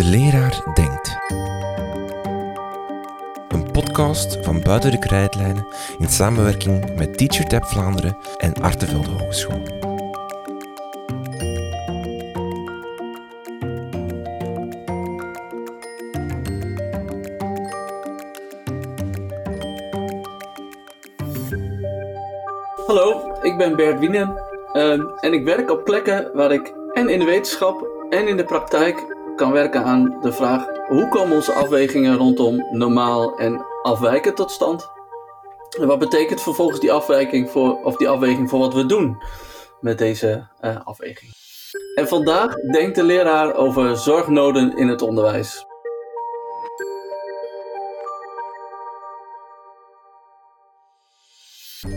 De leraar denkt. Een podcast van Buiten de Krijtlijnen in samenwerking met TeacherTap Vlaanderen en Artevelde Hogeschool. Hallo, ik ben Bert Wienen ehm, en ik werk op plekken waar ik en in de wetenschap en in de praktijk kan werken aan de vraag hoe komen onze afwegingen rondom normaal en afwijken tot stand? En wat betekent vervolgens die afwijking voor, of die afweging voor wat we doen met deze eh, afweging? En vandaag denkt de leraar over zorgnoden in het onderwijs.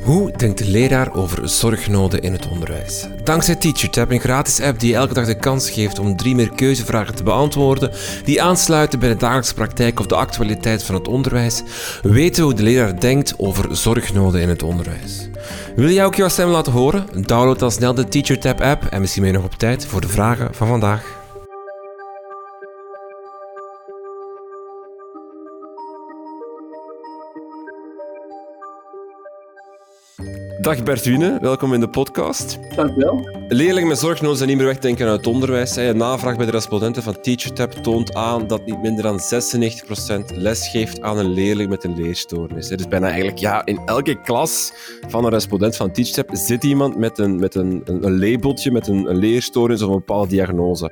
Hoe denkt de leraar over zorgnoden in het onderwijs? Dankzij TeacherTap, een gratis app die je elke dag de kans geeft om drie meer keuzevragen te beantwoorden, die aansluiten bij de dagelijkse praktijk of de actualiteit van het onderwijs, weten we hoe de leraar denkt over zorgnoden in het onderwijs. Wil jij ook jouw stem laten horen? Download dan snel de TeacherTap app en misschien ben je nog op tijd voor de vragen van vandaag. Dag Bert Wiene, welkom in de podcast. Dankjewel. Leerlingen met zorgnoden zijn niet meer wegdenken uit het onderwijs. Een navraag bij de respondenten van TeacherTap toont aan dat niet minder dan 96% les geeft aan een leerling met een leerstoornis. Dus bijna eigenlijk, ja, in elke klas van een respondent van TeacherTap zit iemand met een, met een, een labeltje, met een, een leerstoornis of een bepaalde diagnose.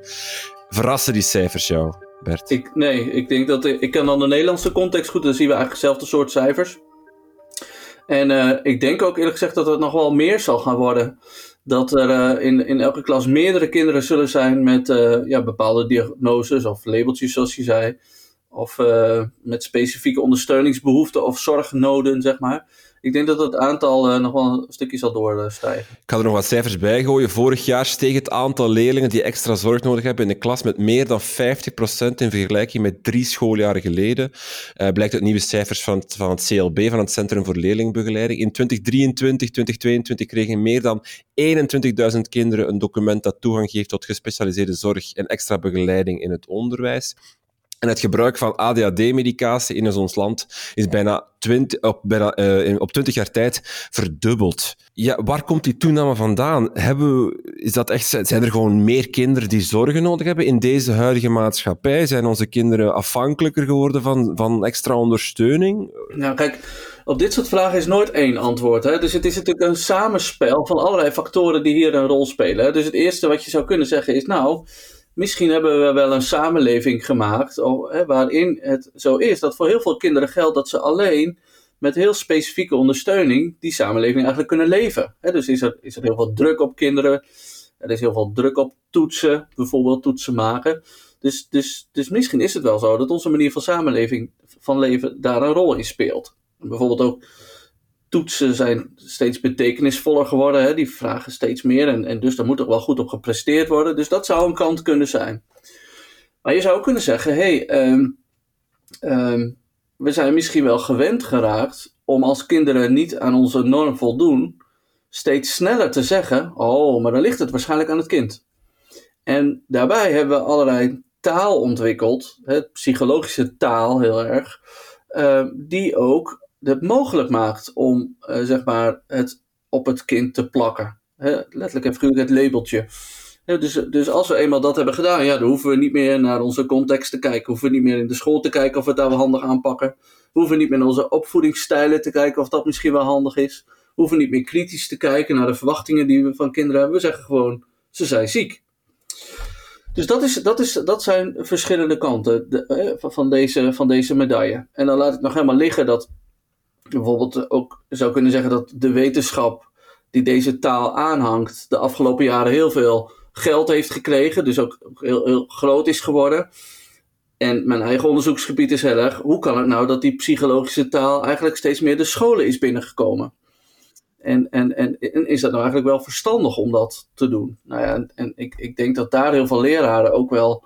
Verrassen die cijfers jou, Bert? Ik, nee, ik denk dat ik ken dan de Nederlandse context goed, dan zien we eigenlijk hetzelfde soort cijfers. En uh, ik denk ook eerlijk gezegd dat het nog wel meer zal gaan worden. Dat er uh, in, in elke klas meerdere kinderen zullen zijn met uh, ja, bepaalde diagnoses of labeltjes, zoals je zei. Of met specifieke ondersteuningsbehoeften of zorgnoden, zeg maar ik denk dat het aantal uh, nog wel een stukje zal doorstijgen. Ik ga er nog wat cijfers bij gooien. Vorig jaar steeg het aantal leerlingen die extra zorg nodig hebben in de klas met meer dan 50% in vergelijking met drie schooljaren geleden. Uh, blijkt uit nieuwe cijfers van het, van het CLB, van het Centrum voor Leerlingbegeleiding. In 2023, 2022 kregen meer dan 21.000 kinderen een document dat toegang geeft tot gespecialiseerde zorg en extra begeleiding in het onderwijs. En het gebruik van ADHD-medicatie in ons land is bijna, 20, op, bijna uh, op 20 jaar tijd verdubbeld. Ja, waar komt die toename vandaan? Hebben we, is dat echt, zijn er gewoon meer kinderen die zorgen nodig hebben in deze huidige maatschappij? Zijn onze kinderen afhankelijker geworden van, van extra ondersteuning? Nou, kijk, op dit soort vragen is nooit één antwoord. Hè? Dus het is natuurlijk een samenspel van allerlei factoren die hier een rol spelen. Dus het eerste wat je zou kunnen zeggen is, nou misschien hebben we wel een samenleving gemaakt waarin het zo is dat voor heel veel kinderen geldt dat ze alleen met heel specifieke ondersteuning die samenleving eigenlijk kunnen leven. Dus is er, is er heel veel druk op kinderen, er is heel veel druk op toetsen, bijvoorbeeld toetsen maken. Dus, dus, dus misschien is het wel zo dat onze manier van samenleving, van leven, daar een rol in speelt. Bijvoorbeeld ook toetsen zijn steeds betekenisvoller geworden. Hè? Die vragen steeds meer. En, en dus daar moet er wel goed op gepresteerd worden. Dus dat zou een kant kunnen zijn. Maar je zou ook kunnen zeggen: hé, hey, um, um, we zijn misschien wel gewend geraakt om als kinderen niet aan onze norm voldoen, steeds sneller te zeggen: oh, maar dan ligt het waarschijnlijk aan het kind. En daarbij hebben we allerlei taal ontwikkeld, hè, psychologische taal heel erg, uh, die ook het mogelijk maakt om uh, zeg maar het op het kind te plakken. letterlijk en figuurlijk het labeltje. dus, dus als we eenmaal dat hebben gedaan, ja, dan hoeven we niet meer naar onze context te kijken. Hoeven we niet meer in de school te kijken of we het daar wel handig aanpakken. Hoeven we niet meer naar onze opvoedingsstijlen te kijken of dat misschien wel handig is. Hoeven we niet meer kritisch te kijken naar de verwachtingen die we van kinderen hebben. We zeggen gewoon, ze zijn ziek. Dus dat, is, dat, is, dat zijn verschillende kanten de, van, deze, van deze medaille. En dan laat ik nog helemaal liggen dat bijvoorbeeld ook zou kunnen zeggen dat de wetenschap die deze taal aanhangt, de afgelopen jaren heel veel geld heeft gekregen, dus ook heel, heel groot is geworden. En mijn eigen onderzoeksgebied is heel erg, hoe kan het nou dat die psychologische taal eigenlijk steeds meer de scholen is binnengekomen? En, en, en, is dat nou eigenlijk wel verstandig om dat te doen? Nou ja, en, en ik, ik denk dat daar heel veel leraren ook wel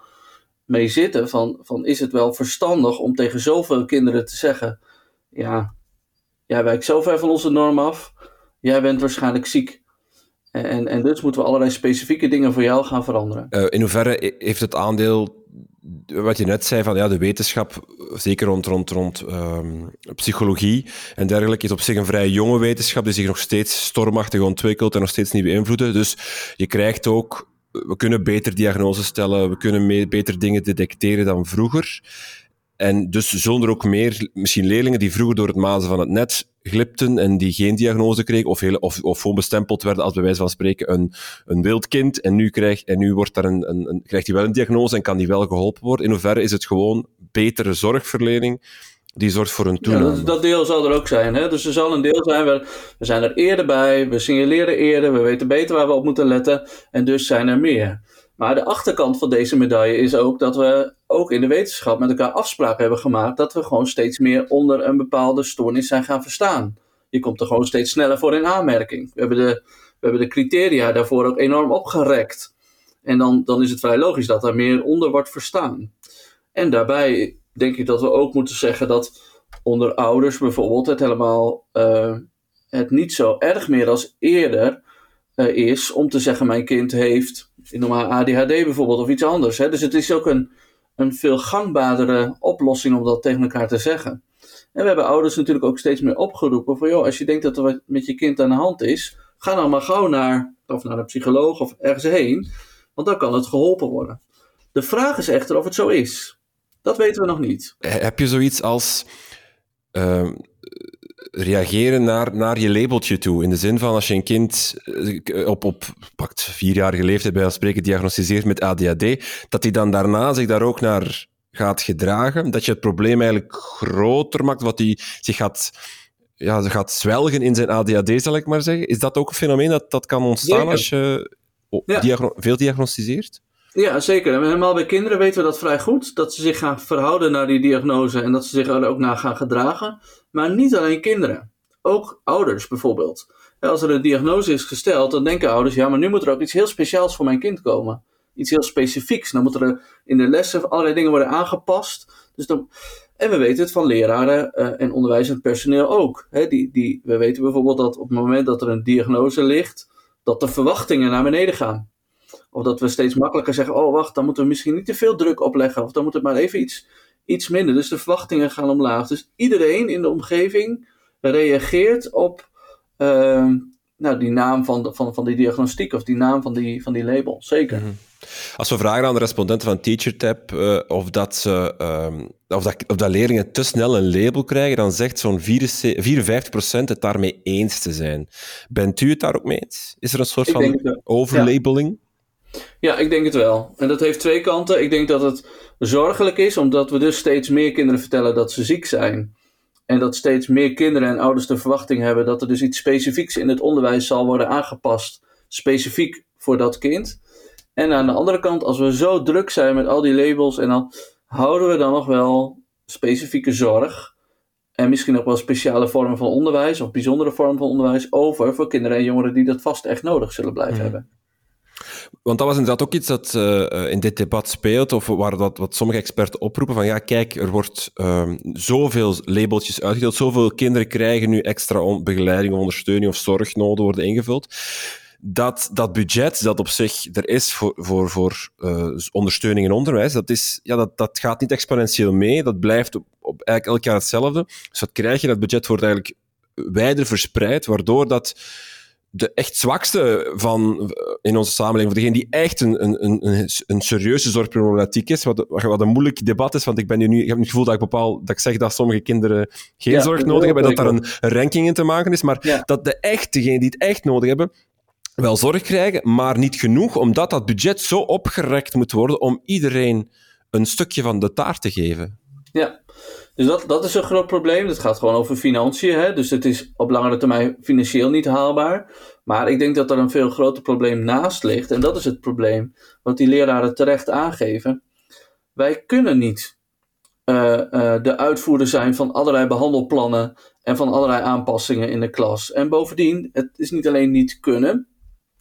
mee zitten. Van, van is het wel verstandig om tegen zoveel kinderen te zeggen: ja, jij wijkt zo ver van onze norm af, jij bent waarschijnlijk ziek. En, en dus moeten we allerlei specifieke dingen voor jou gaan veranderen. Uh, in hoeverre heeft het aandeel wat je net zei, van ja, de wetenschap, zeker rond, rond, rond um, psychologie en dergelijke, is op zich een vrij jonge wetenschap die zich nog steeds stormachtig ontwikkelt en nog steeds nieuwe invloeden. Dus je krijgt ook, we kunnen beter diagnoses stellen, we kunnen beter dingen detecteren dan vroeger. En dus zullen er ook meer, misschien leerlingen die vroeger door het mazen van het net glipten en die geen diagnose kregen, of, of, of gewoon bestempeld werden als bij wijze van spreken een, een wild kind, en nu, krijg, en nu wordt daar een, een, een, krijgt hij wel een diagnose en kan die wel geholpen worden. In hoeverre is het gewoon betere zorgverlening die zorgt voor een toename? Ja, dat, dat, deel zal er ook zijn. Hè? Dus er zal een deel zijn, we, we zijn er eerder bij, we signaleren eerder, we weten beter waar we op moeten letten, en dus zijn er meer. Maar de achterkant van deze medaille is ook dat we ook in de wetenschap met elkaar afspraken hebben gemaakt dat we gewoon steeds meer onder een bepaalde stoornis zijn gaan verstaan. Je komt er gewoon steeds sneller voor in aanmerking. We hebben de, we hebben de criteria daarvoor ook enorm opgerekt. En dan, dan is het vrij logisch dat er meer onder wordt verstaan. En daarbij denk ik dat we ook moeten zeggen dat onder ouders bijvoorbeeld het helemaal uh, het niet zo erg meer als eerder uh, is om te zeggen mijn kind heeft ik noem maar ADHD bijvoorbeeld of iets anders. Hè? Dus het is ook een, een veel gangbaardere oplossing om dat tegen elkaar te zeggen. En we hebben ouders natuurlijk ook steeds meer opgeroepen van, joh, als je denkt dat er wat met je kind aan de hand is, ga dan maar gauw naar, of naar een psycholoog of ergens heen, want dan kan het geholpen worden. De vraag is echter of het zo is. Dat weten we nog niet. Heb je zoiets als uh, reageren naar, naar je labeltje toe. In de zin van als je een kind eh, op, op pakt vierjarige leeftijd bij ons spreken diagnosticeert met ADHD, dat hij dan daarna zich daar ook naar gaat gedragen. Dat je het probleem eigenlijk groter maakt, wat hij zich gaat, ja, gaat zwelgen in zijn ADHD, zal ik maar zeggen. Is dat ook een fenomeen dat, dat kan ontstaan als je veel diagnosticeert? Ja, zeker. En helemaal bij kinderen weten we dat vrij goed. Dat ze zich gaan verhouden naar die diagnose en dat ze zich er ook naar gaan gedragen. Maar niet alleen kinderen. Ook ouders bijvoorbeeld. Als er een diagnose is gesteld, dan denken ouders: ja, maar nu moet er ook iets heel speciaals voor mijn kind komen. Iets heel specifieks. Dan moeten er in de lessen allerlei dingen worden aangepast. Dus dan, en we weten het van leraren uh, en onderwijzend personeel ook. die, die, we weten bijvoorbeeld dat op het moment dat er een diagnose ligt, dat de verwachtingen naar beneden gaan. Of dat we steeds makkelijker zeggen: oh wacht, dan moeten we misschien niet te veel druk opleggen. Of dan moet het maar even iets, iets minder. Dus de verwachtingen gaan omlaag. Dus iedereen in de omgeving reageert op uh, nou, die naam van, de, van, van die diagnostiek of die naam van die, van die label. Zeker. Mhm. Als we vragen aan de respondenten van TeacherTap uh, of, dat ze, uh, of, dat, of dat leerlingen te snel een label krijgen, dan zegt zo'n 54% het daarmee eens te zijn. Bent u het daar ook mee eens? Is er een soort van overlabeling? Ja, ik denk het wel. En dat heeft twee kanten. Ik denk dat het zorgelijk is, omdat we dus steeds meer kinderen vertellen dat ze ziek zijn. En dat steeds meer kinderen en ouders de verwachting hebben dat er dus iets specifieks in het onderwijs zal worden aangepast, specifiek voor dat kind. En aan de andere kant, als we zo druk zijn met al die labels, en dan houden we dan nog wel specifieke zorg. En misschien ook wel speciale vormen van onderwijs of bijzondere vormen van onderwijs over voor kinderen en jongeren die dat vast echt nodig zullen blijven mhm. hebben. Want dat was inderdaad ook iets dat uh, in dit debat speelt, of waar dat, wat sommige experten oproepen van ja, kijk, er wordt um, zoveel labeltjes uitgedeeld, zoveel kinderen krijgen nu extra begeleiding, ondersteuning of zorg nodig worden ingevuld. Dat, dat budget dat op zich er is voor, voor, voor uh, ondersteuning in onderwijs, dat, is, ja, dat, dat gaat niet exponentieel mee. Dat blijft op, op eigenlijk elk jaar hetzelfde. Dus wat krijg je? Dat budget wordt eigenlijk wijder verspreid, waardoor dat de echt zwakste van in onze samenleving, voor degene die echt een, een, een, een serieuze zorgproblematiek is, wat, wat een moeilijk debat is, want ik, ben nu, ik heb het gevoel dat ik, bepaal, dat ik zeg dat sommige kinderen geen zorg nodig hebben, dat daar een, ranking in te maken is, maar dat de echt, degenen die het echt nodig hebben, wel zorg krijgen, maar niet genoeg, omdat dat budget zo opgerekt moet worden om iedereen een stukje van de taart te geven. Ja, dus dat, dat is een groot probleem. Het gaat gewoon over financiën. Hè? Dus het is op langere termijn financieel niet haalbaar. Maar ik denk dat er een veel groter probleem naast ligt. En dat is het probleem wat die leraren terecht aangeven. Wij kunnen niet uh, uh, de uitvoerder zijn van allerlei behandelplannen en van allerlei aanpassingen in de klas. En bovendien, het is niet alleen niet kunnen,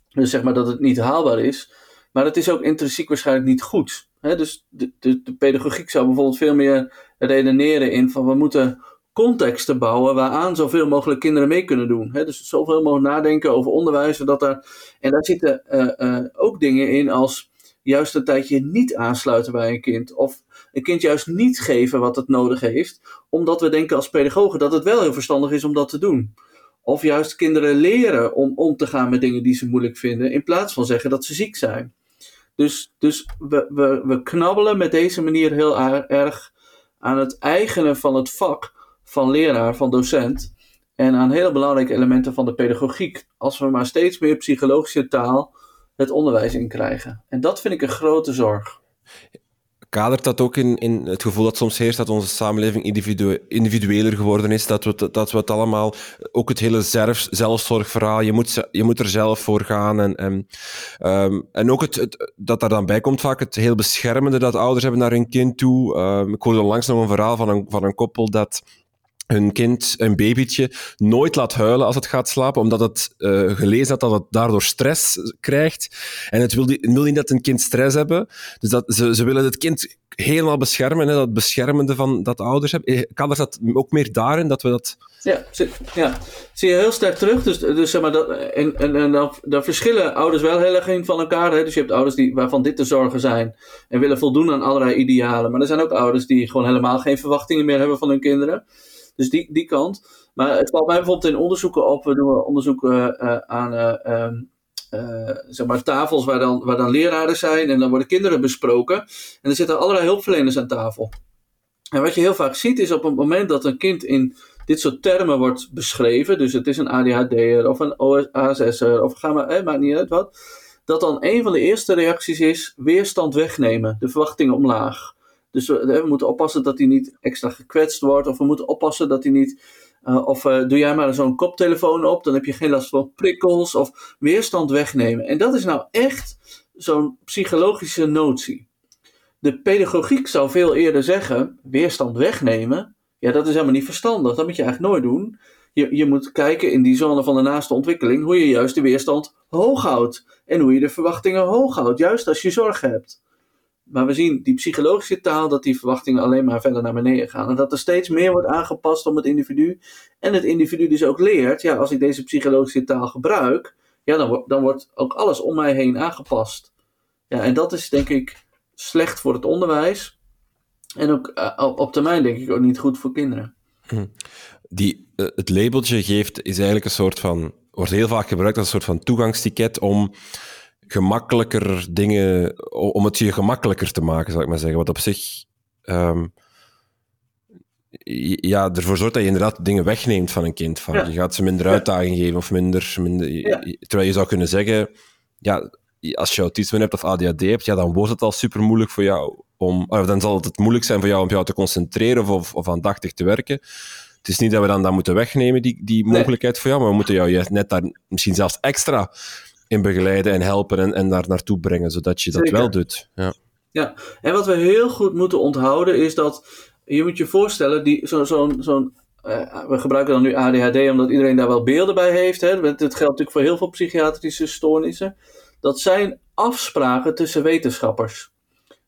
dus zeg maar dat het niet haalbaar is, maar het is ook intrinsiek waarschijnlijk niet goed. dus de, de, de, pedagogiek zou bijvoorbeeld veel meer redeneren in van we moeten contexten bouwen waaraan zoveel mogelijk kinderen mee kunnen doen. dus zoveel mogelijk nadenken over onderwijs. Dat er, en daar zitten uh, uh, ook dingen in als juist een tijdje niet aansluiten bij een kind. Of een kind juist niet geven wat het nodig heeft, omdat we denken als pedagogen dat het wel heel verstandig is om dat te doen. Of juist kinderen leren om om te gaan met dingen die ze moeilijk vinden, in plaats van zeggen dat ze ziek zijn. Dus, dus we, we, we knabbelen met deze manier heel erg aan het eigenen van het vak van leraar, van docent. En aan hele belangrijke elementen van de pedagogiek. Als we maar steeds meer psychologische taal het onderwijs in krijgen. En dat vind ik een grote zorg kadert dat ook in, in het gevoel dat soms heerst dat onze samenleving individu individueler geworden is, dat we, dat we het allemaal, ook het hele zelf, zelfzorgverhaal, je moet, je moet er zelf voor gaan. En, en, um, en ook het, het, dat daar dan bij komt vaak het heel beschermende dat ouders hebben naar hun kind toe. Um, ik hoorde langs nog een verhaal van een, van een koppel dat hun kind, een babytje, nooit laat huilen als het gaat slapen, omdat het uh, gelezen had dat het daardoor stress krijgt. En het wil, wil niet dat een kind stress hebben. Dus dat, ze, ze willen het kind helemaal beschermen, hè, dat beschermende van dat ouders hebben. Eh, kan er dat ook meer daarin, dat we dat... Ja, ja. zie je heel sterk terug. Dus, dus zeg maar, dat, en, en, en dan, dan verschillen ouders wel heel erg in van elkaar. Hè? Dus je hebt ouders die, waarvan dit de zorgen zijn en willen voldoen aan allerlei idealen. Maar er zijn ook ouders die gewoon helemaal geen verwachtingen meer hebben van hun kinderen. Dus die, die kant. Maar het valt mij bijvoorbeeld in onderzoeken op. We doen onderzoeken uh, aan uh, zeg maar tafels waar dan, waar dan leraren zijn. En dan worden kinderen besproken. En er zitten allerlei hulpverleners aan tafel. En wat je heel vaak ziet is op het moment dat een kind in dit soort termen wordt beschreven. Dus het is een ADHD'er of een ASS'er of ga maar, eh, maakt niet uit wat. Dat dan een van de eerste reacties is weerstand wegnemen. De verwachtingen omlaag. Dus we, moeten oppassen dat hij niet extra gekwetst wordt. Of we moeten oppassen dat hij niet. Uh, of uh, doe jij maar zo'n koptelefoon op, dan heb je geen last van prikkels of weerstand wegnemen. En dat is nou echt zo'n psychologische notie. De pedagogiek zou veel eerder zeggen: weerstand wegnemen. Ja, dat is helemaal niet verstandig. Dat moet je eigenlijk nooit doen. Je, je moet kijken in die zone van de naaste ontwikkeling hoe je juist de weerstand hoog houdt. En hoe je de verwachtingen hoog houdt, juist als je zorg hebt. Maar we zien die psychologische taal dat die verwachtingen alleen maar verder naar beneden gaan. En dat er steeds meer wordt aangepast om het individu. En het individu dus ook leert, ja, als ik deze psychologische taal gebruik, ja, dan, wordt dan wordt ook alles om mij heen aangepast. Ja, en dat is denk ik slecht voor het onderwijs. En ook uh, op termijn denk ik ook niet goed voor kinderen. Hm. Die, uh, het labeltje geeft, is eigenlijk een soort van, wordt heel vaak gebruikt als een soort van toegangsticket om gemakkelijker dingen, om het je gemakkelijker te maken, zal ik maar zeggen. Wat op zich, um, ja, ervoor zorgt dat je inderdaad dingen wegneemt van een kind. Van. Je gaat ze minder uitdaging geven of minder, minder terwijl je zou kunnen zeggen, ja, als je autisme hebt of ADHD hebt, ja, dan wordt het al super moeilijk voor jou om, of dan zal het moeilijk zijn voor jou om jou te concentreren of, of, of aandachtig te werken. Het is niet dat we dan dat moeten wegnemen, die, die mogelijkheid voor jou, maar we moeten jou net daar misschien zelfs extra in begeleiden en helpen en, en daar naartoe brengen, zodat je dat wel doet. Ja. ja, en wat we heel goed moeten onthouden is dat je moet je voorstellen, die, zo, zo'n, zo'n, uh, we gebruiken dan nu ADHD omdat iedereen daar wel beelden bij heeft. Hè? Het geldt natuurlijk voor heel veel psychiatrische stoornissen. Dat zijn afspraken tussen wetenschappers.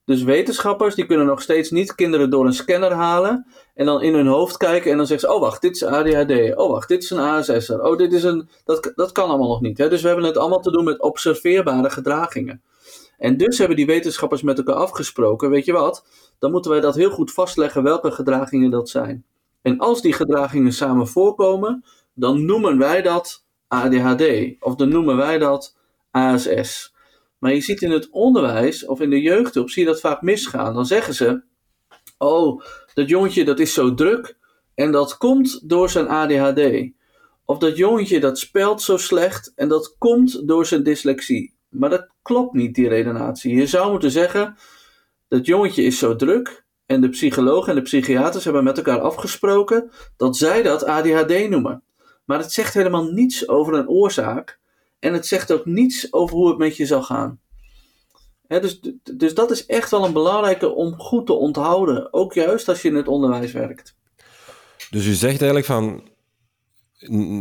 Dus wetenschappers die kunnen nog steeds niet kinderen door een scanner halen en dan in hun hoofd kijken en dan zeggen ze, oh wacht, dit is ADHD, oh wacht, dit is een ASS'er, oh dit is een, dat, dat kan allemaal nog niet. Hè? Dus we hebben het allemaal te doen met observeerbare gedragingen. En dus hebben die wetenschappers met elkaar afgesproken, weet je wat, dan moeten wij dat heel goed vastleggen welke gedragingen dat zijn. En als die gedragingen samen voorkomen, dan noemen wij dat ADHD of dan noemen wij dat ASS. Maar je ziet in het onderwijs of in de jeugdhulp, zie je dat vaak misgaan. Dan zeggen ze, oh, dat jongetje dat is zo druk en dat komt door zijn ADHD. Of dat jongetje dat spelt zo slecht en dat komt door zijn dyslexie. Maar dat klopt niet, die redenatie. Je zou moeten zeggen, dat jongetje is zo druk en de psycholoog en de psychiaters hebben met elkaar afgesproken dat zij dat ADHD noemen. Maar het zegt helemaal niets over een oorzaak en het zegt ook niets over hoe het met je zal gaan. dus, dus dat is echt wel een belangrijke om goed te onthouden. Ook juist als je in het onderwijs werkt. Dus u zegt eigenlijk van,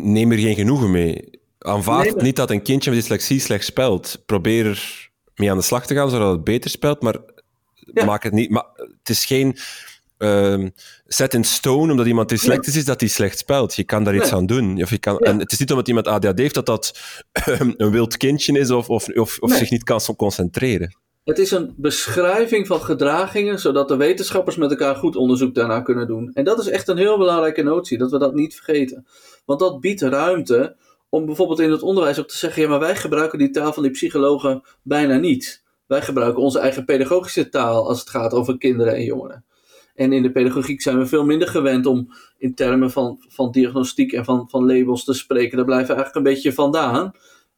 neem er geen genoegen mee. Aanvaard niet dat een kindje met dyslexie slecht spelt. Probeer er mee aan de slag te gaan, zodat het beter spelt, maar maak het niet... Maar het is geen uh, set in stone, omdat iemand dyslectisch is, dat hij slecht spelt. Je kan daar iets aan doen. Of je kan, En het is niet omdat iemand ADHD heeft dat dat ehm, een wild kindje is of, of, of, of zich niet kan concentreren. Het is een beschrijving van gedragingen, zodat de wetenschappers met elkaar goed onderzoek daarna kunnen doen. En dat is echt een heel belangrijke notie, dat we dat niet vergeten. Want dat biedt ruimte om bijvoorbeeld in het onderwijs ook te zeggen: ja, maar wij gebruiken die taal van die psychologen bijna niet. Wij gebruiken onze eigen pedagogische taal als het gaat over kinderen en jongeren. En in de pedagogiek zijn we veel minder gewend om in termen van, van diagnostiek en van, van labels te spreken. Daar blijven we eigenlijk een beetje vandaan.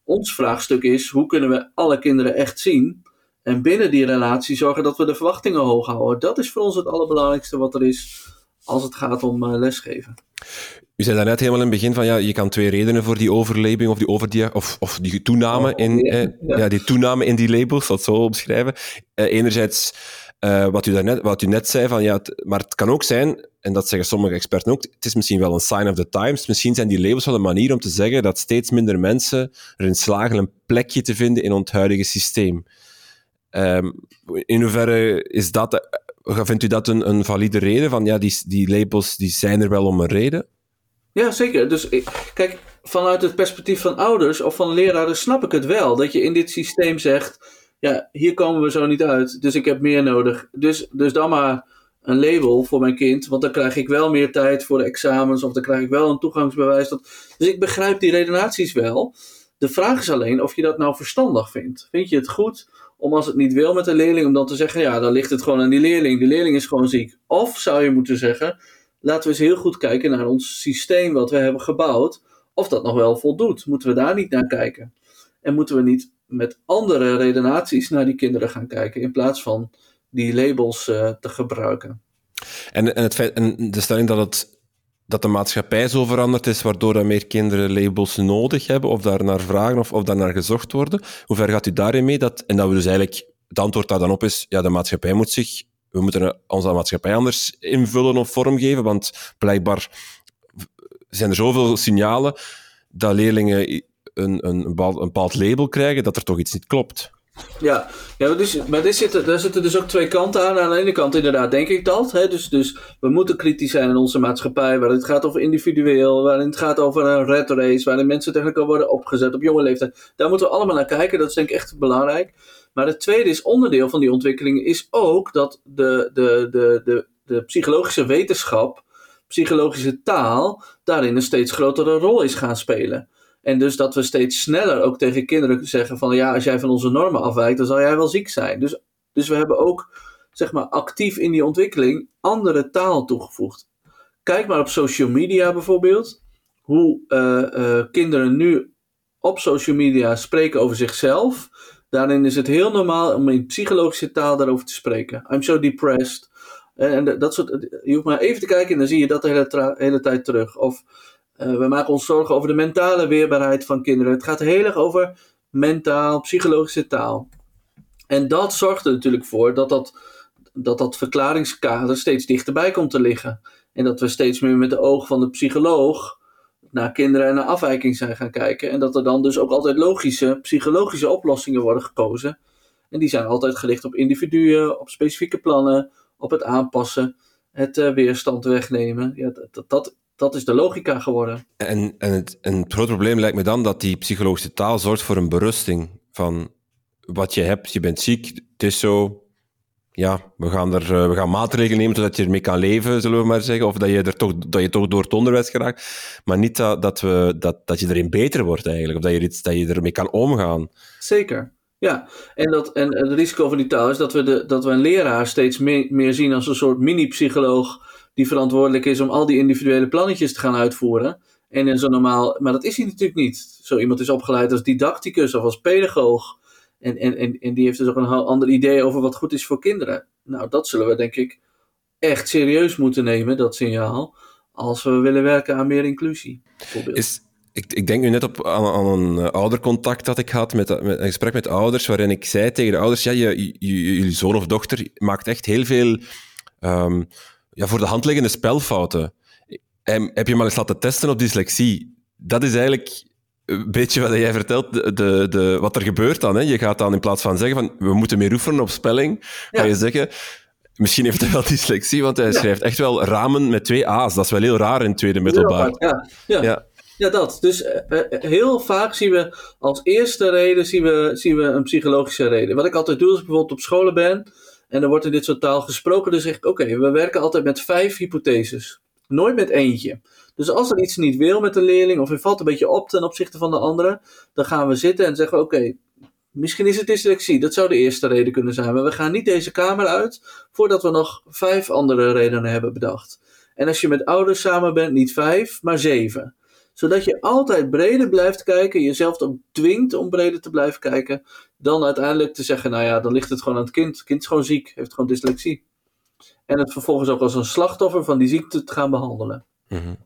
Ons vraagstuk is: hoe kunnen we alle kinderen echt zien? En binnen die relatie zorgen dat we de verwachtingen hoog houden. Dat is voor ons het allerbelangrijkste wat er is als het gaat om uh, lesgeven. U zei daarnet helemaal in het begin van ja, je kan twee redenen voor die overlabing of die, overdia of, of die toename in, eh, ja. die toename in die labels, dat zo omschrijven. Uh, enerzijds uh, wat, u daarnet, wat u net zei, van, ja, maar het kan ook zijn, en dat zeggen sommige experten ook, het is misschien wel een sign of the times. Misschien zijn die labels wel een manier om te zeggen dat steeds minder mensen erin slagen een plekje te vinden in ons huidige systeem. Um, in hoeverre is dat, vindt u dat een, een valide reden? Van ja, die, die labels die zijn er wel om een reden? Ja, zeker. Dus kijk, vanuit het perspectief van ouders of van leraren snap ik het wel. Dat je in dit systeem zegt, ja, hier komen we zo niet uit, dus ik heb meer nodig. Dus, dus dan maar een label voor mijn kind, want dan krijg ik wel meer tijd voor de examens of dan krijg ik wel een toegangsbewijs. Dus ik begrijp die redenaties wel. De vraag is alleen of je dat nou verstandig vindt. Vind je het goed om als het niet wil met een leerling, om dan te zeggen, ja, dan ligt het gewoon aan die leerling. Die leerling is gewoon ziek. Of zou je moeten zeggen, laten we eens heel goed kijken naar ons systeem wat we hebben gebouwd, of dat nog wel voldoet. Moeten we daar niet naar kijken? En moeten we niet met andere redenaties naar die kinderen gaan kijken, in plaats van die labels uh, te gebruiken? En, en, het feit, en de stelling dat, het, dat de maatschappij zo veranderd is, waardoor er meer kinderen labels nodig hebben, of daar naar vragen of, of daar naar gezocht worden, hoe ver gaat u daarin mee? Dat, en dat we dus eigenlijk, het antwoord daar dan op is, ja, de maatschappij moet zich we moeten onze maatschappij anders invullen of vormgeven, want blijkbaar zijn er zoveel signalen dat leerlingen een, een, een, bepaald, label krijgen dat er toch iets niet klopt. Ja, ja dus, maar dit zitten, daar zitten dus ook twee kanten aan. Aan de ene kant inderdaad denk ik dat. Hè? Dus, dus we moeten kritisch zijn in onze maatschappij, waarin het gaat over individueel, waarin het gaat over een red race, waarin mensen tegen elkaar worden opgezet op jonge leeftijd. Daar moeten we allemaal naar kijken, dat is denk ik echt belangrijk. Maar het tweede is onderdeel van die ontwikkeling is ook dat de, de, de, de, de psychologische wetenschap, psychologische taal, daarin een steeds grotere rol is gaan spelen. En dus dat we steeds sneller ook tegen kinderen zeggen van ja, als jij van onze normen afwijkt, dan zal jij wel ziek zijn. Dus, dus we hebben ook zeg maar actief in die ontwikkeling andere taal toegevoegd. Kijk maar op social media bijvoorbeeld, hoe uh, uh, kinderen nu op social media spreken over zichzelf. Daarin is het heel normaal om in psychologische taal daarover te spreken. I'm so depressed. En dat soort, je hoeft maar even te kijken en dan zie je dat de hele, hele tijd terug. Of uh, we maken ons zorgen over de mentale weerbaarheid van kinderen. Het gaat heel erg over mentaal, psychologische taal. En dat zorgt er natuurlijk voor dat dat, dat, dat verklaringskader steeds dichterbij komt te liggen. En dat we steeds meer met de ogen van de psycholoog naar kinderen en naar afwijking zijn gaan kijken. En dat er dan dus ook altijd logische, psychologische oplossingen worden gekozen. En die zijn altijd gericht op individuen, op specifieke plannen, op het aanpassen, het uh, weerstand wegnemen. Ja, dat, dat, dat is de logica geworden. En, en, het, en het groot probleem lijkt me dan dat die psychologische taal zorgt voor een berusting van wat je hebt. Je bent ziek, het is zo, ja, we gaan, er, eh, we gaan maatregelen nemen zodat je ermee kan leven, zullen we maar zeggen. Of dat je, er toch, dat je toch door het onderwijs geraakt. Maar niet dat, dat, we, dat, dat je erin beter wordt eigenlijk. Of dat je, iets, dat je ermee kan omgaan. Zeker. Ja, en, dat, en het risico van die taal is dat we, de, dat we een leraar steeds meer, meer zien als een soort mini-psycholoog die verantwoordelijk is om al die individuele plannetjes te gaan uitvoeren. En in zo normaal, maar dat is hij natuurlijk niet. Zo iemand is opgeleid als didacticus of als pedagoog. En, en, en, en die heeft dus ook een ander idee over wat goed is voor kinderen. Nou, dat zullen we denk ik echt serieus moeten nemen, dat signaal. Als we willen werken aan meer inclusie. Is, ik, ik denk nu net op, aan, een eh, oudercontact dat ik had, met, met, een gesprek met ouders, waarin ik zei tegen de ouders, ja, je, je, jullie zoon of dochter maakt echt heel veel um, ja, voor de hand liggende spelfouten. En heb je maar eens laten testen op dyslexie? Dat is eigenlijk een beetje wat jij vertelt, de, de, de, wat er gebeurt dan. Hè? Je gaat dan in plaats van zeggen van we moeten meer oefenen op spelling, ga je zeggen misschien heeft hij wel dyslexie, want hij schrijft echt wel ramen met twee A's. Dat is wel heel raar in tweede middelbaar. Ja, ja. ja. Ja, dat. Dus uh, heel vaak zien we als eerste reden zien we, zien we een psychologische reden. Wat ik altijd doe als ik bijvoorbeeld op scholen ben en er wordt in dit soort taal gesproken, dan zeg ik: Oké, we werken altijd met vijf hypotheses. Nooit met eentje. Dus als er iets niet wil met de leerling, of hij valt een beetje op ten opzichte van de andere, dan gaan we zitten en zeggen: Oké, misschien is het dyslexie. Dat zou de eerste reden kunnen zijn. Maar we gaan niet deze kamer uit voordat we nog vijf andere redenen hebben bedacht. En als je met ouders samen bent, niet vijf, maar zeven. Zodat je altijd breder blijft kijken, jezelf ook dwingt om breder te blijven kijken, dan uiteindelijk te zeggen, nou ja, dan ligt het gewoon aan het kind. Het kind is gewoon ziek, heeft gewoon dyslexie. En het vervolgens ook als een slachtoffer van die ziekte te gaan behandelen. Mm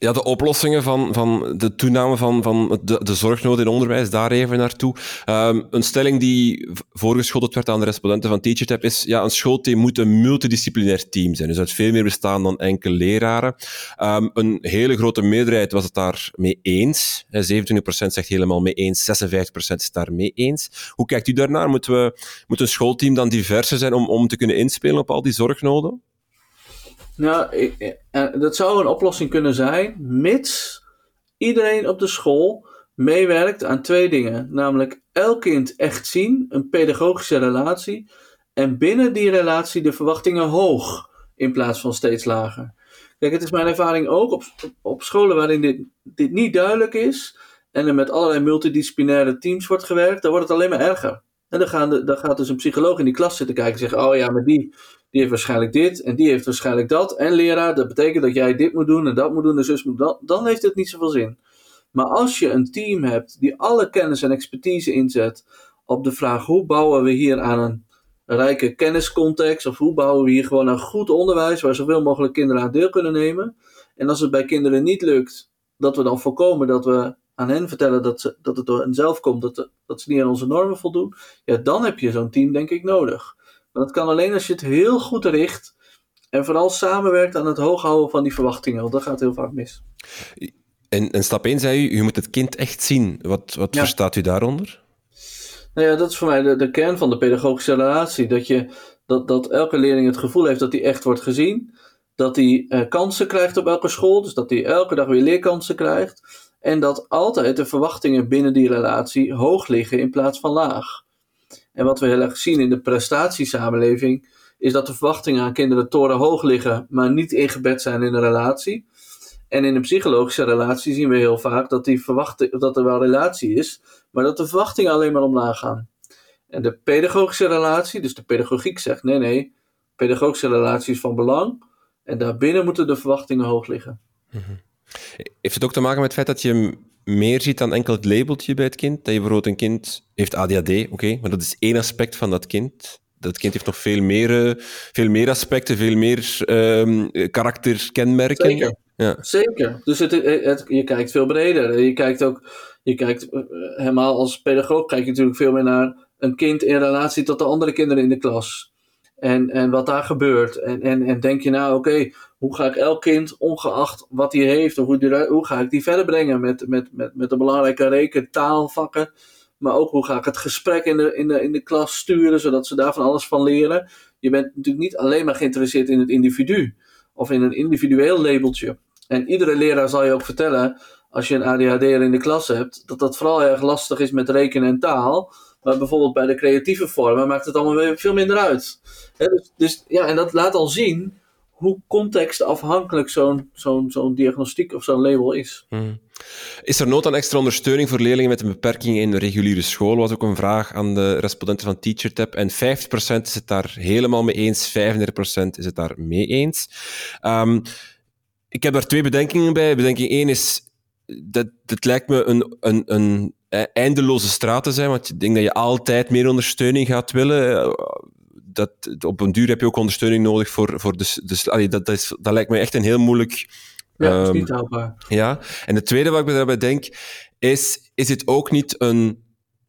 ja, de oplossingen van, van de toename van, van de, de zorgnood in onderwijs, daar even naartoe. Um, een stelling die voorgeschoteld werd aan de respondenten van TeacherTap is, ja, een schoolteam moet een multidisciplinair team zijn. Dus uit veel meer bestaan dan enkele leraren. Um, een hele grote meerderheid was het daar mee eens. 27% zegt helemaal mee eens, 46% is daar mee eens. Hoe kijkt u daarnaar? Moeten we, moet een schoolteam dan diverser zijn om, om te kunnen inspelen op al die zorgnoden? Nou, dat zou een oplossing kunnen zijn, mits iedereen op de school meewerkt aan twee dingen. Namelijk elk kind echt zien, een pedagogische relatie, en binnen die relatie de verwachtingen hoog in plaats van steeds lager. Kijk, het is mijn ervaring ook op, op scholen waarin dit, dit niet duidelijk is en er met allerlei multidisciplinaire teams wordt gewerkt, dan wordt het alleen maar erger. En dan, gaan de, dan gaat dus een psycholoog in die klas zitten kijken en zeggen: Oh ja, maar die, die heeft waarschijnlijk dit en die heeft waarschijnlijk dat. En leraar, dat betekent dat jij dit moet doen en dat moet doen en zus moet dat. Dan heeft het niet zoveel zin. Maar als je een team hebt die alle kennis en expertise inzet op de vraag: hoe bouwen we hier aan een rijke kenniscontext? Of hoe bouwen we hier gewoon een goed onderwijs waar zoveel mogelijk kinderen aan deel kunnen nemen? En als het bij kinderen niet lukt, dat we dan voorkomen dat we aan hen vertellen dat, ze, dat het door henzelf komt, dat, dat ze niet aan onze normen voldoen, ja, dan heb je zo'n team denk ik nodig. Maar dat kan alleen als je het heel goed richt en vooral samenwerkt aan het hooghouden van die verwachtingen, want dat gaat heel vaak mis. En, en stap 1 zei u, u moet het kind echt zien. Wat, wat verstaat u daaronder? Nou ja, dat is voor mij de, de kern van de pedagogische relatie. Dat, je, dat, dat elke leerling het gevoel heeft dat hij echt wordt gezien. Dat hij uh, kansen krijgt op elke school. Dus dat hij elke dag weer leerkansen krijgt. En dat altijd de verwachtingen binnen die relatie hoog liggen in plaats van laag. En wat we heel erg zien in de prestatiesamenleving, is dat de verwachtingen aan kinderen torenhoog liggen, maar niet ingebed zijn in een relatie. En in een psychologische relatie zien we heel vaak dat, die dat er wel relatie is, maar dat de verwachtingen alleen maar omlaag gaan. En de pedagogische relatie, dus de pedagogiek zegt nee, nee, pedagogische relatie is van belang. En daarbinnen moeten de verwachtingen hoog liggen. Mhm. Heeft het ook te maken met het feit dat je meer ziet dan enkel het labeltje bij het kind? Dat je bijvoorbeeld een kind heeft ADHD, oké, maar dat is één aspect van dat kind. Dat kind heeft nog veel meer, eh, veel meer aspecten, veel meer um, karakterkenmerken. Zeker. Ja. Zeker. Dus het, het, je kijkt veel breder. Je kijkt ook, je kijkt helemaal als pedagoog, kijk je natuurlijk veel meer naar een kind in relatie tot de andere kinderen in de klas. En, en wat daar gebeurt. En, en, en denk je nou, oké, hoe ga ik elk kind, ongeacht wat hij heeft, of hoe, hoe ga ik die verder brengen met, met, met, met de belangrijke reken, taalvakken. Maar ook hoe ga ik het gesprek in de, in, de, in de klas sturen, zodat ze daar van alles van leren. Je bent natuurlijk niet alleen maar geïnteresseerd in het individu. Of in een individueel labeltje. En iedere leraar zal je ook vertellen, als je een ADHD'er in de klas hebt, dat dat vooral erg lastig is met rekenen en taal. Maar bijvoorbeeld bij de creatieve vormen maakt het allemaal veel minder uit. dus, dus, ja, en dat laat al zien hoe contextafhankelijk zo'n zo'n zo'n diagnostiek of zo'n label is. Hmm. Is er nood aan extra ondersteuning voor leerlingen met een beperking in de reguliere school? was ook een vraag aan de respondenten van TeacherTap. En 50% is het daar helemaal mee eens, 35% is het daar mee eens. Um, ik heb daar twee bedenkingen bij. Bedenking 1 is, dat, dat lijkt me een, een, een eh, eindeloze straat te zijn, want ik denk dat je altijd meer ondersteuning gaat willen. Eh, dat, op een duur heb je ook ondersteuning nodig voor, voor de, allee, dat, dat, is, dat lijkt me echt een heel moeilijk... Ja, dat is ehm, niet haalbaar. Ja, en het tweede wat ik daarbij denk, is, is het ook niet een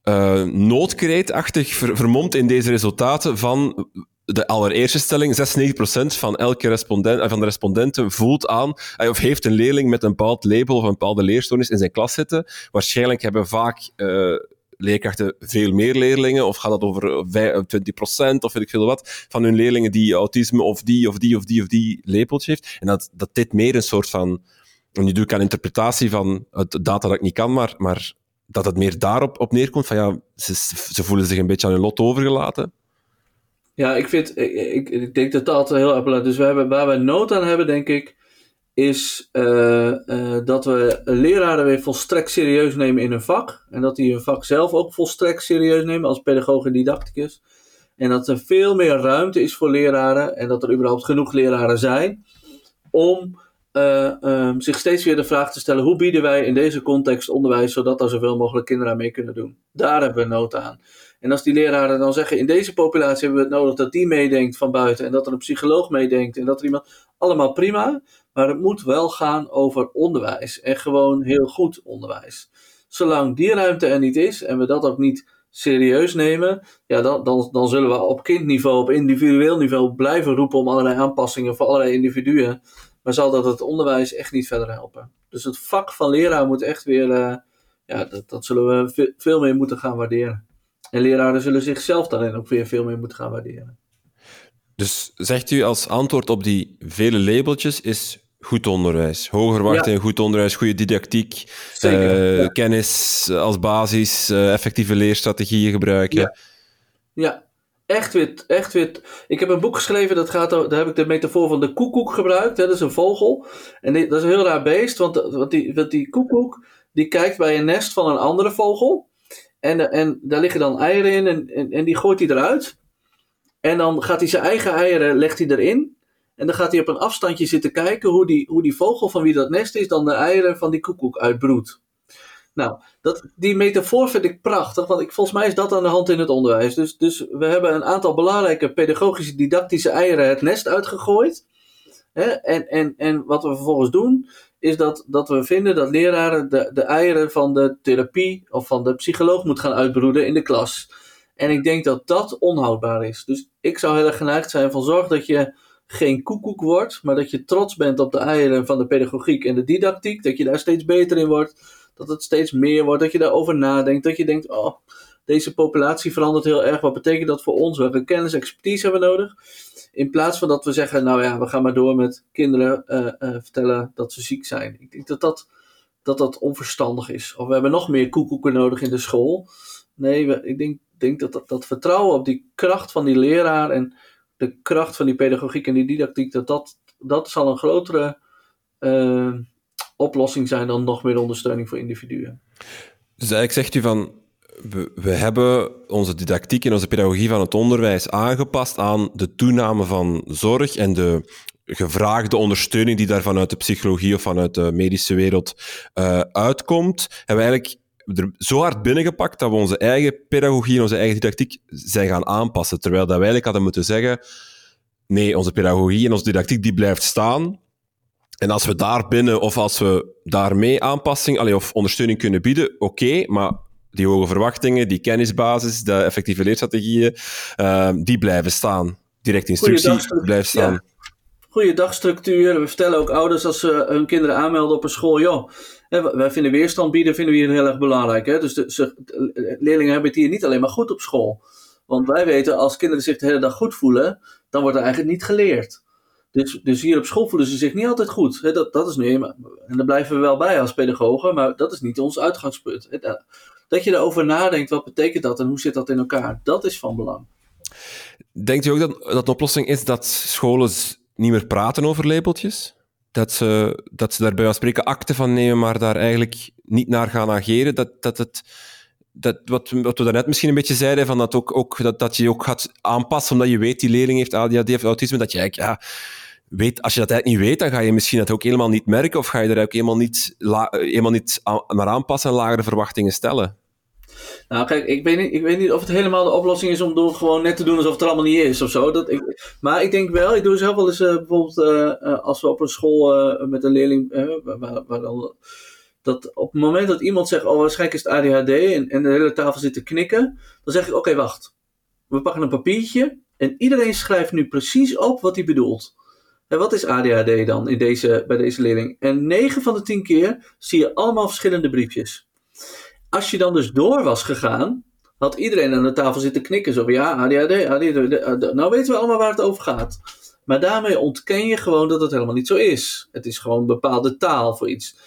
uh, noodkreetachtig ver, vermomd in deze resultaten van de allereerste stelling, 96% van elke respondent, van de respondenten voelt aan, of heeft een leerling met een bepaald label of een bepaalde leerstoornis in zijn klas zitten. Waarschijnlijk hebben vaak uh, leerkrachten veel meer leerlingen, of gaat dat over 20% of weet ik veel wat, van hun leerlingen die autisme of die of die of die of die labeltje heeft. En dat, dat dit meer een soort van en nu doe ik aan interpretatie van het data dat ik niet kan, maar, maar dat het meer daarop op neerkomt van ja, ze, ze voelen zich een beetje aan hun lot overgelaten. Ja, ik, vind, ik, ik denk dat dat heel is. Dus we hebben, waar we nood aan hebben, denk ik, is uh, uh, dat we leraren weer volstrekt serieus nemen in hun vak. En dat die hun vak zelf ook volstrekt serieus nemen als pedagoog en didacticus. En dat er veel meer ruimte is voor leraren en dat er überhaupt genoeg leraren zijn om uh, um, zich steeds weer de vraag te stellen: hoe bieden wij in deze context onderwijs zodat er zoveel mogelijk kinderen aan mee kunnen doen? Daar hebben we nood aan. En als die leraren dan zeggen: in deze populatie hebben we het nodig dat die meedenkt van buiten en dat er een psycholoog meedenkt en dat er iemand. Allemaal prima, maar het moet wel gaan over onderwijs en gewoon heel goed onderwijs. Zolang die ruimte er niet is en we dat ook niet serieus nemen, ja, dan, dan, dan zullen we op kindniveau, op individueel niveau blijven roepen om allerlei aanpassingen voor allerlei individuen. Maar zal dat het onderwijs echt niet verder helpen. Dus het vak van leraar moet echt weer, uh, ja, dat, dat zullen we veel meer moeten gaan waarderen. En leraren zullen zichzelf daarin ook weer veel meer moeten gaan waarderen. Dus zegt u als antwoord op die vele labeltjes is goed onderwijs. Hoger verwachtingen, ja. goed onderwijs, goede didactiek, Zeker, uh, ja. kennis als basis, uh, effectieve leerstrategieën gebruiken. Ja, ja. Echt weer, echt weer. Ik heb een boek geschreven, dat gaat, daar heb ik de metafoor van de koekoek gebruikt. Hè, dat is een vogel. En die, dat is een heel raar beest, want, want, die, want die koekoek die kijkt bij een nest van een andere vogel. En, en daar liggen dan eieren in en, en, en die gooit hij eruit. En dan gaat hij zijn eigen eieren, legt hij erin. En dan gaat hij op een afstandje zitten kijken hoe die, hoe die vogel van wie dat nest is, dan de eieren van die koekoek uitbroedt. Nou, dat, die metafoor vind ik prachtig, want ik, volgens mij is dat aan de hand in het onderwijs. Dus, dus we hebben een aantal belangrijke pedagogische, didactische eieren het nest uitgegooid. Hè? En, en, en wat we vervolgens doen, is dat, dat we vinden dat leraren de, de eieren van de therapie of van de psycholoog moeten gaan uitbroeden in de klas. En ik denk dat dat onhoudbaar is. Dus ik zou heel erg geneigd zijn van zorg dat je geen koekoek wordt, maar dat je trots bent op de eieren van de pedagogiek en de didactiek, dat je daar steeds beter in wordt, dat het steeds meer wordt, dat je daarover nadenkt, dat je denkt, oh, deze populatie verandert heel erg, wat betekent dat voor ons, welke kennis, expertise hebben we nodig? In plaats van dat we zeggen, nou ja, we gaan maar door met kinderen uh, uh, vertellen dat ze ziek zijn. Ik denk dat dat, dat dat onverstandig is. Of we hebben nog meer koekoeken nodig in de school. Nee, ik denk, denk dat, dat dat vertrouwen op die kracht van die leraar en de kracht van die pedagogiek en die didactiek, dat, dat, dat zal een grotere uh, oplossing zijn dan nog meer ondersteuning voor individuen. Dus eigenlijk zegt u van, we, we, hebben onze didactiek en onze pedagogie van het onderwijs aangepast aan de toename van zorg en de gevraagde ondersteuning die daar vanuit de psychologie of vanuit de medische wereld uh, uitkomt. Hebben we eigenlijk er zo hard binnengepakt dat we onze eigen pedagogie en onze eigen didactiek zijn gaan aanpassen. Terwijl dat wij eigenlijk hadden moeten zeggen, nee, onze pedagogie en onze didactiek die blijft staan. En als we daar binnen of als we daarmee aanpassing allee, of ondersteuning kunnen bieden, oké, okay, maar die hoge verwachtingen, die kennisbasis, de effectieve leerstrategieën, uh, die blijven staan. Direct instructie blijft staan. Ja. Goede dagstructuur. We vertellen ook ouders als ze hun kinderen aanmelden op een school, joh, wij vinden weerstand bieden vinden we hier heel erg belangrijk. Hè? Dus de, de leerlingen hebben het hier niet alleen maar goed op school. Want wij weten, als kinderen zich de hele dag goed voelen, dan wordt er eigenlijk niet geleerd. Dus, dus hier op school voelen ze zich niet altijd goed. Hè? Dat, dat is nu, en daar blijven we wel bij als pedagogen, maar dat is niet ons uitgangspunt. Dat je erover nadenkt, wat betekent dat en hoe zit dat in elkaar? Dat is van belang. Denkt u ook dat, dat de oplossing is dat scholen niet meer praten over labeltjes? Dat ze, dat ze daar bij spreken akte van nemen, maar daar eigenlijk niet naar gaan ageren. Dat, dat het, dat, wat, wat we daarnet misschien een beetje zeiden, van dat, ook, ook, dat, dat je ook gaat aanpassen, omdat je weet die leerling heeft ADHD of autisme, dat je eigenlijk, ja, weet, als je dat eigenlijk niet weet, dan ga je misschien dat ook helemaal niet merken, of ga je er ook helemaal niet, la, helemaal niet aan, naar aanpassen en lagere verwachtingen stellen. Nou, kijk, ik weet, niet, ik weet niet of het helemaal de oplossing is om door gewoon net te doen alsof het er allemaal niet is of zo. Dat ik, maar ik denk wel, ik doe zelf wel eens uh, bijvoorbeeld uh, als we op een school met een leerling, waar, dan, dat op het moment dat iemand zegt, oh waarschijnlijk is het ADHD en, en de hele tafel zit te knikken, dan zeg ik, oké, wacht. We pakken een papiertje en iedereen schrijft nu precies op wat hij bedoelt. En wat is ADHD dan in deze, bij deze leerling? En 9 van de 10 keer zie je allemaal verschillende briefjes als je dan dus door was gegaan, had iedereen aan de tafel zitten knikken. Zo van ja, ADHD, ADHD, nou weten we allemaal waar het over gaat. Maar daarmee ontken je gewoon dat het helemaal niet zo is. Het is gewoon een bepaalde taal voor iets.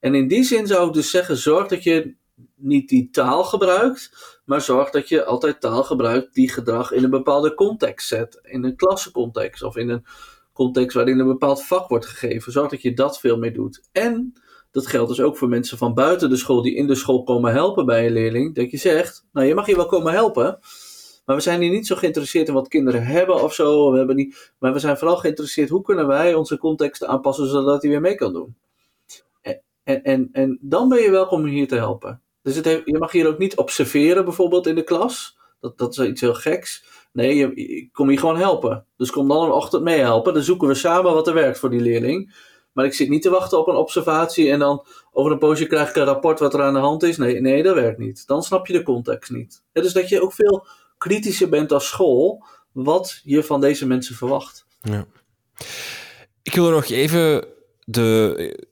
En in die zin zou ik dus zeggen: zorg dat je niet die taal gebruikt, maar zorg dat je altijd taal gebruikt die gedrag in een bepaalde context zet. In een klassencontext of in een context waarin een bepaald vak wordt gegeven. Zorg dat je dat veel meer doet. En dat geldt dus ook voor mensen van buiten de school die in de school komen helpen bij een leerling. Dat je zegt, nou je mag hier wel komen helpen, maar we zijn hier niet zo geïnteresseerd in wat kinderen hebben of zo. We hebben niet, maar we zijn vooral geïnteresseerd hoe kunnen wij onze context aanpassen zodat hij weer mee kan doen. En, en, en, dan ben je welkom om hier te helpen. Dus het je mag hier ook niet observeren bijvoorbeeld in de klas. Dat, dat is iets heel geks. Nee, je, kom hier gewoon helpen. Dus kom dan een ochtend mee helpen. Dan zoeken we samen wat er werkt voor die leerling. Maar ik zit niet te wachten op een observatie en dan over een poosje krijg ik een rapport wat er aan de hand is. Nee, nee dat werkt niet. Dan snap je de context niet. Het dus dat je ook veel kritischer bent als school wat je van deze mensen verwacht. Ja. Ik wil er nog even de.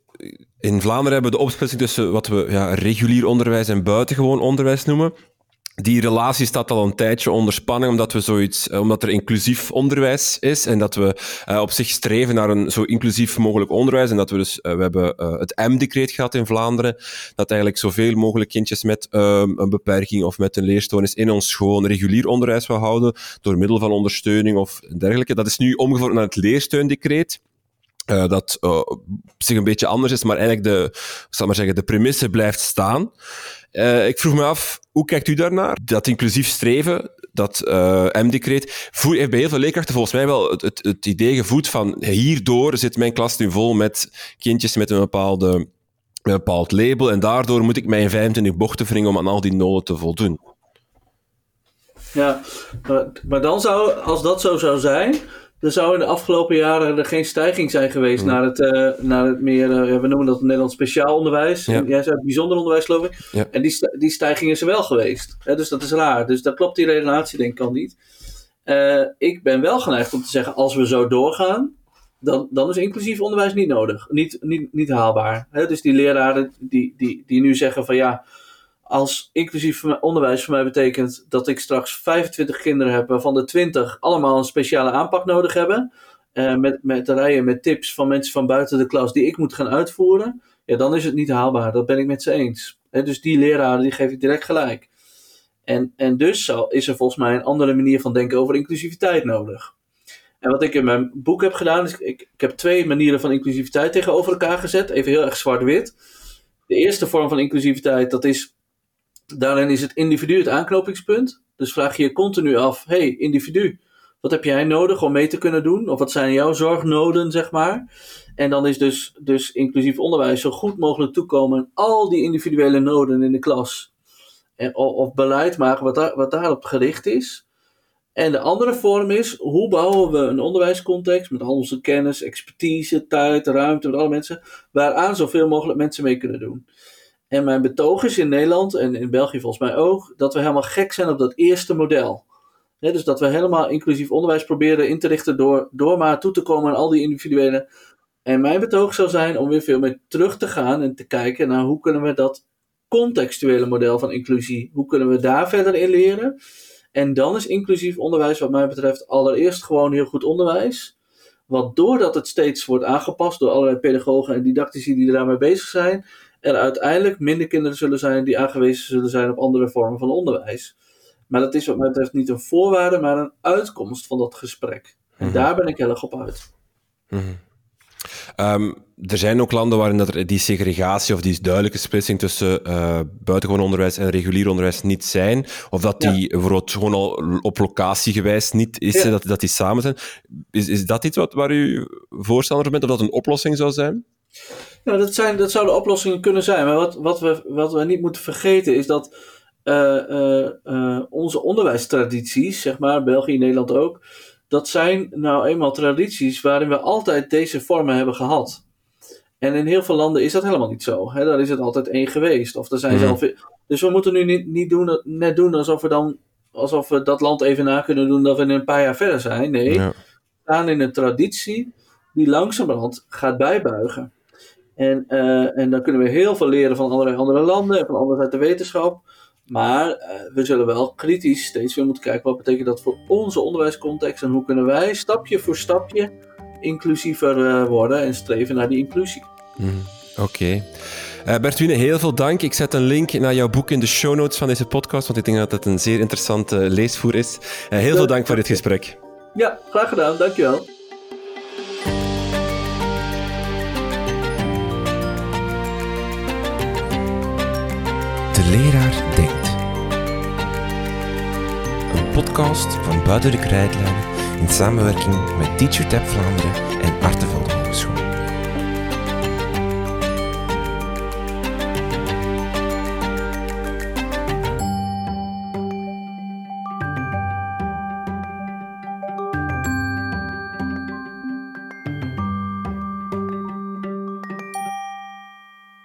In Vlaanderen hebben we de opsplitsing tussen wat we ja, regulier onderwijs en buitengewoon onderwijs noemen die relatie staat al een tijdje onder spanning, omdat, we zoiets, eh, omdat er inclusief onderwijs is en dat we uh, op zich streven naar een zo inclusief mogelijk onderwijs. En dat we dus, uh, we hebben het M-decreet gehad in Vlaanderen, dat eigenlijk zoveel mogelijk kindjes met um, een beperking of met een leerstoornis in ons gewoon regulier onderwijs wil houden, door middel van ondersteuning of dergelijke. Dat is nu omgevormd naar het leersteundecreet. Uh, dat op zich een beetje anders is, maar eigenlijk de, zal maar zeggen, de premisse blijft staan. Uh, ik vroeg me af, hoe kijkt u daarnaar? Dat inclusief streven, dat M-decreet, heeft bij heel veel leerkrachten volgens mij wel het, het, idee gevoed van hierdoor zit mijn klas nu vol met kindjes met een bepaalde bepaald label en daardoor moet ik mij in 25 bochten wringen om aan al die noden te voldoen. Ja, maar dan zou, als dat zo zou zijn, er zou in de afgelopen jaren er geen stijging zijn geweest mm. naar, het, uh, naar het meer, uh, we noemen dat Nederlands speciaal onderwijs. Ja. Jij zei bijzonder onderwijs, geloof ik. Ja. En die, die stijging is er wel geweest. Hè, dus dat is raar. Dus daar klopt die relatie denk ik al niet. Uh, ik ben wel geneigd om te zeggen, als we zo doorgaan, dan, dan is inclusief onderwijs niet nodig. Niet, niet, niet haalbaar. Hè? Dus die leraren die, die, die nu zeggen van ja, als inclusief onderwijs voor mij betekent dat ik straks 25 kinderen heb, waarvan de 20 allemaal een speciale aanpak nodig hebben. Uh, met, met rijen met tips van mensen van buiten de klas die ik moet gaan uitvoeren. Ja, dan is het niet haalbaar. Dat ben ik met ze eens. dus die leraren die geef ik direct gelijk. En, en dus is er volgens mij een andere manier van denken over inclusiviteit nodig. En wat ik in mijn boek heb gedaan, is ik, ik heb twee manieren van inclusiviteit tegenover elkaar gezet. Even heel erg zwart-wit. De eerste vorm van inclusiviteit, dat is Daarin is het individu het aanknopingspunt. Dus vraag je je continu af: hey, individu, wat heb jij nodig om mee te kunnen doen? Of wat zijn jouw zorgnoden, zeg maar? En dan is dus, dus inclusief onderwijs zo goed mogelijk toekomen aan al die individuele noden in de klas. En, of beleid maken wat, daar, wat daarop gericht is. En de andere vorm is, hoe bouwen we een onderwijscontext met al onze kennis, expertise, tijd, ruimte, met alle mensen, waaraan zoveel mogelijk mensen mee kunnen doen. En mijn betoog is in Nederland en in België volgens mij ook, dat we helemaal gek zijn op dat eerste model. dus dat we helemaal inclusief onderwijs proberen in te richten door, door maar toe te komen aan al die individuele. En mijn betoog zou zijn om weer veel meer terug te gaan en te kijken naar hoe kunnen we dat contextuele model van inclusie, hoe kunnen we daar verder in leren. En dan is inclusief onderwijs wat mij betreft allereerst gewoon heel goed onderwijs. Want doordat het steeds wordt aangepast door allerlei pedagogen en didactici die daarmee bezig zijn, er uiteindelijk minder kinderen zullen zijn die aangewezen zullen zijn op andere vormen van onderwijs. Maar dat is wat mij betreft niet een voorwaarde, maar een uitkomst van dat gesprek. En mhm. daar ben ik heel erg op uit. Mhm. Ehm, er zijn ook landen waarin dat er die segregatie of die duidelijke splitsing tussen uh, buitengewoon onderwijs en regulier onderwijs niet zijn. Of dat die bijvoorbeeld gewoon al op locatie gewijs niet is, dat, dat die samen zijn. Is, is dat iets wat, waar u voorstander van bent, of dat een oplossing zou zijn? Nou, dat, zijn, dat zouden oplossingen kunnen zijn. Maar wat, wat, we, wat we niet moeten vergeten is dat uh, uh, uh, onze onderwijstradities, zeg maar, België, Nederland ook, dat zijn nou eenmaal tradities waarin we altijd deze vormen hebben gehad. En in heel veel landen is dat helemaal niet zo. Hè? Daar is het altijd één geweest. Of er zijn mm zelf... Dus we moeten nu niet, niet doen, net doen alsof we dan alsof we dat land even na kunnen doen dat we in een paar jaar verder zijn. Nee, we staan in een traditie die langzamerhand gaat bijbuigen. En, uh, en dan kunnen we heel veel leren van allerlei andere landen en van anderen uit de wetenschap. Maar uh, we zullen wel kritisch steeds weer moeten kijken wat betekent dat voor onze onderwijscontext en hoe kunnen wij stapje voor stapje inclusiever uh, worden en streven naar die inclusie. Mm, Oké. Okay. Uh, Bertwine, heel veel dank. Ik zet een link naar jouw boek in de show notes van deze podcast, want ik denk dat het een zeer interessante leesvoer is. Heel veel dank voor dit gesprek. Ja, graag gedaan. Dankjewel. Van Buiten de Krijtlijnen in samenwerking met TeacherTap Vlaanderen en Arte